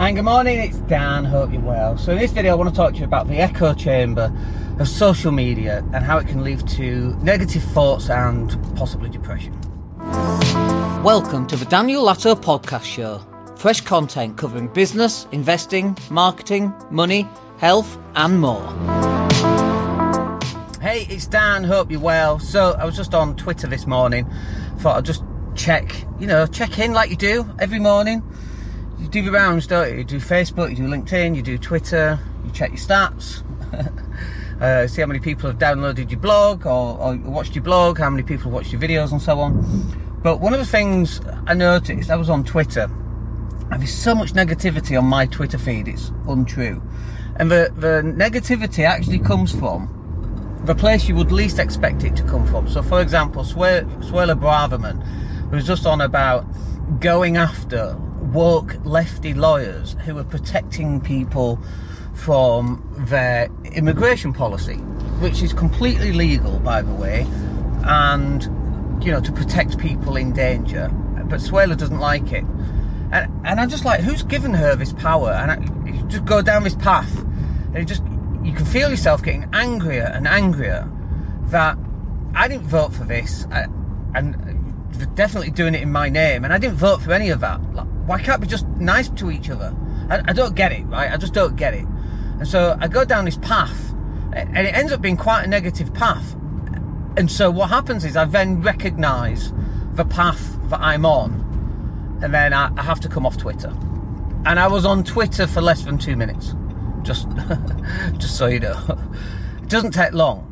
And good morning, it's Dan, hope you're well. So in this video I want to talk to you about the echo chamber of social media and how it can lead to negative thoughts and possibly depression. Welcome to the Daniel Latto Podcast Show. Fresh content covering business, investing, marketing, money, health and more. Hey, it's Dan, hope you're well. So I was just on Twitter this morning, thought I'd just check, you know, check in like you do every morning you do the rounds, don't you? You do Facebook, you do LinkedIn, you do Twitter, you check your stats, uh, see how many people have downloaded your blog or, or, watched your blog, how many people have watched your videos, and so on. But one of the things I noticed, I was on Twitter, and there's so much negativity on my Twitter feed, it's untrue. And the, the negativity actually comes from the place you would least expect it to come from. So, for example, Suella Braverman was just on about going after woke lefty lawyers who are protecting people from their immigration policy, which is completely legal, by the way, and you know to protect people in danger. But Suella doesn't like it, and and I'm just like, who's given her this power? And I, you just go down this path, and you just you can feel yourself getting angrier and angrier that I didn't vote for this, I, and uh, definitely doing it in my name, and I didn't vote for any of that. Why can't we just nice to each other? I, I don't get it, right? I just don't get it. And so I go down this path, and it ends up being quite a negative path. And so what happens is I then recognise the path that I'm on, and then I, I have to come off Twitter. And I was on Twitter for less than two minutes, just, just so you know. It doesn't take long.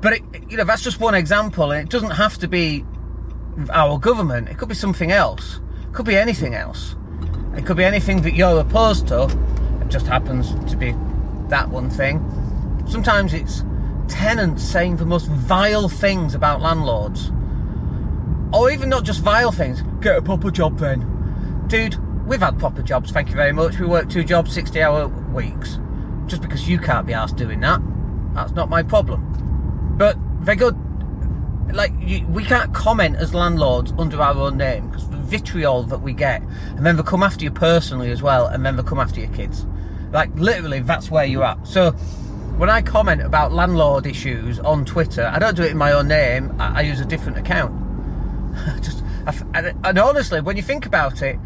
But it, you know that's just one example, and it doesn't have to be our government. It could be something else. It could be anything else. It could be anything that you're opposed to. It just happens to be that one thing. Sometimes it's tenants saying the most vile things about landlords. Or even not just vile things. Get a proper job then. Dude, we've had proper jobs, thank you very much. We work two jobs, 60 hour weeks. Just because you can't be asked doing that, that's not my problem. But they're good like you, we can't comment as landlords under our own name because the vitriol that we get, and then they come after you personally as well, and then they come after your kids. Like literally, that's where you're at. So when I comment about landlord issues on Twitter, I don't do it in my own name. I, I use a different account. Just and, and honestly, when you think about it,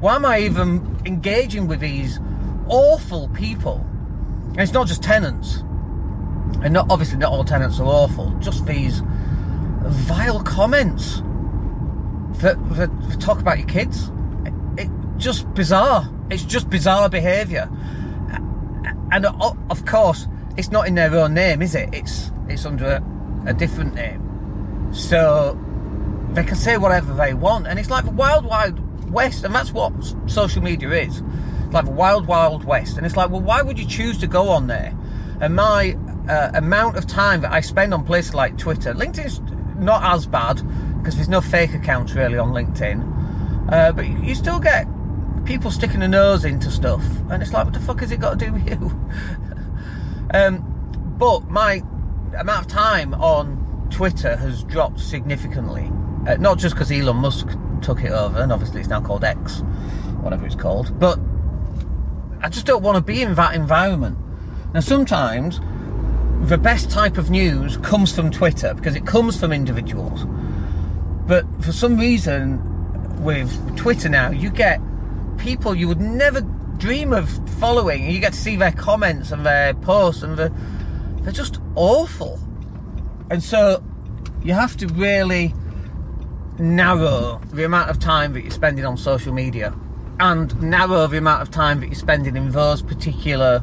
why am I even engaging with these awful people? And it's not just tenants, and not obviously not all tenants are awful. Just these vile comments that, that, talk about your kids. It, it, just bizarre. It's just bizarre behaviour. And of course, it's not in their own name, is it? It's it's under a, a different name. So they can say whatever they want, and it's like the wild, wild west, and that's what social media is. It's like the wild, wild west, and it's like, well, why would you choose to go on there? And my uh, amount of time that I spend on places like Twitter, LinkedIn's not as bad because there's no fake accounts really on LinkedIn. Uh, but you, still get people sticking a nose into stuff, and it's like, what the fuck has it got to do with you? um, but my amount of time on Twitter has dropped significantly. Uh, not just because Elon Musk took it over, and obviously it's now called X, whatever it's called, but I just don't want to be in that environment. Now, sometimes the best type of news comes from Twitter because it comes from individuals. But for some reason, with Twitter now, you get people you would never dream of following. You get to see their comments and their posts, and they're, they're just awful. And so you have to really narrow the amount of time that you're spending on social media and narrow the amount of time that you're spending in those particular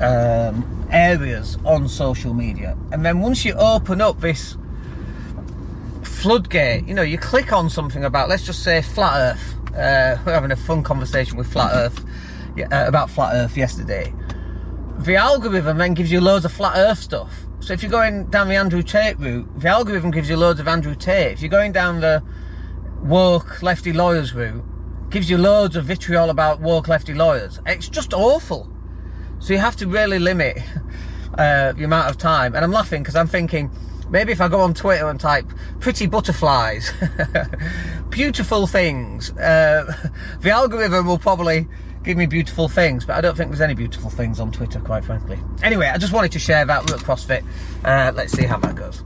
um, areas on social media. And then once you open up this floodgate, you know, you click on something about, let's just say, flat Earth. Uh, we're having a fun conversation with flat Earth uh, about flat Earth yesterday. The algorithm then gives you loads of flat Earth stuff. So if you're going down the Andrew Tate route, the algorithm gives you loads of Andrew Tate. If you're going down the woke lefty lawyers route, gives you loads of vitriol about woke lefty lawyers. It's just awful. So you have to really limit uh, the amount of time. And I'm laughing because I'm thinking, Maybe if I go on Twitter and type pretty butterflies, beautiful things, uh, the algorithm will probably give me beautiful things, but I don't think there's any beautiful things on Twitter, quite frankly. Anyway, I just wanted to share that with CrossFit. Uh, let's see how that goes.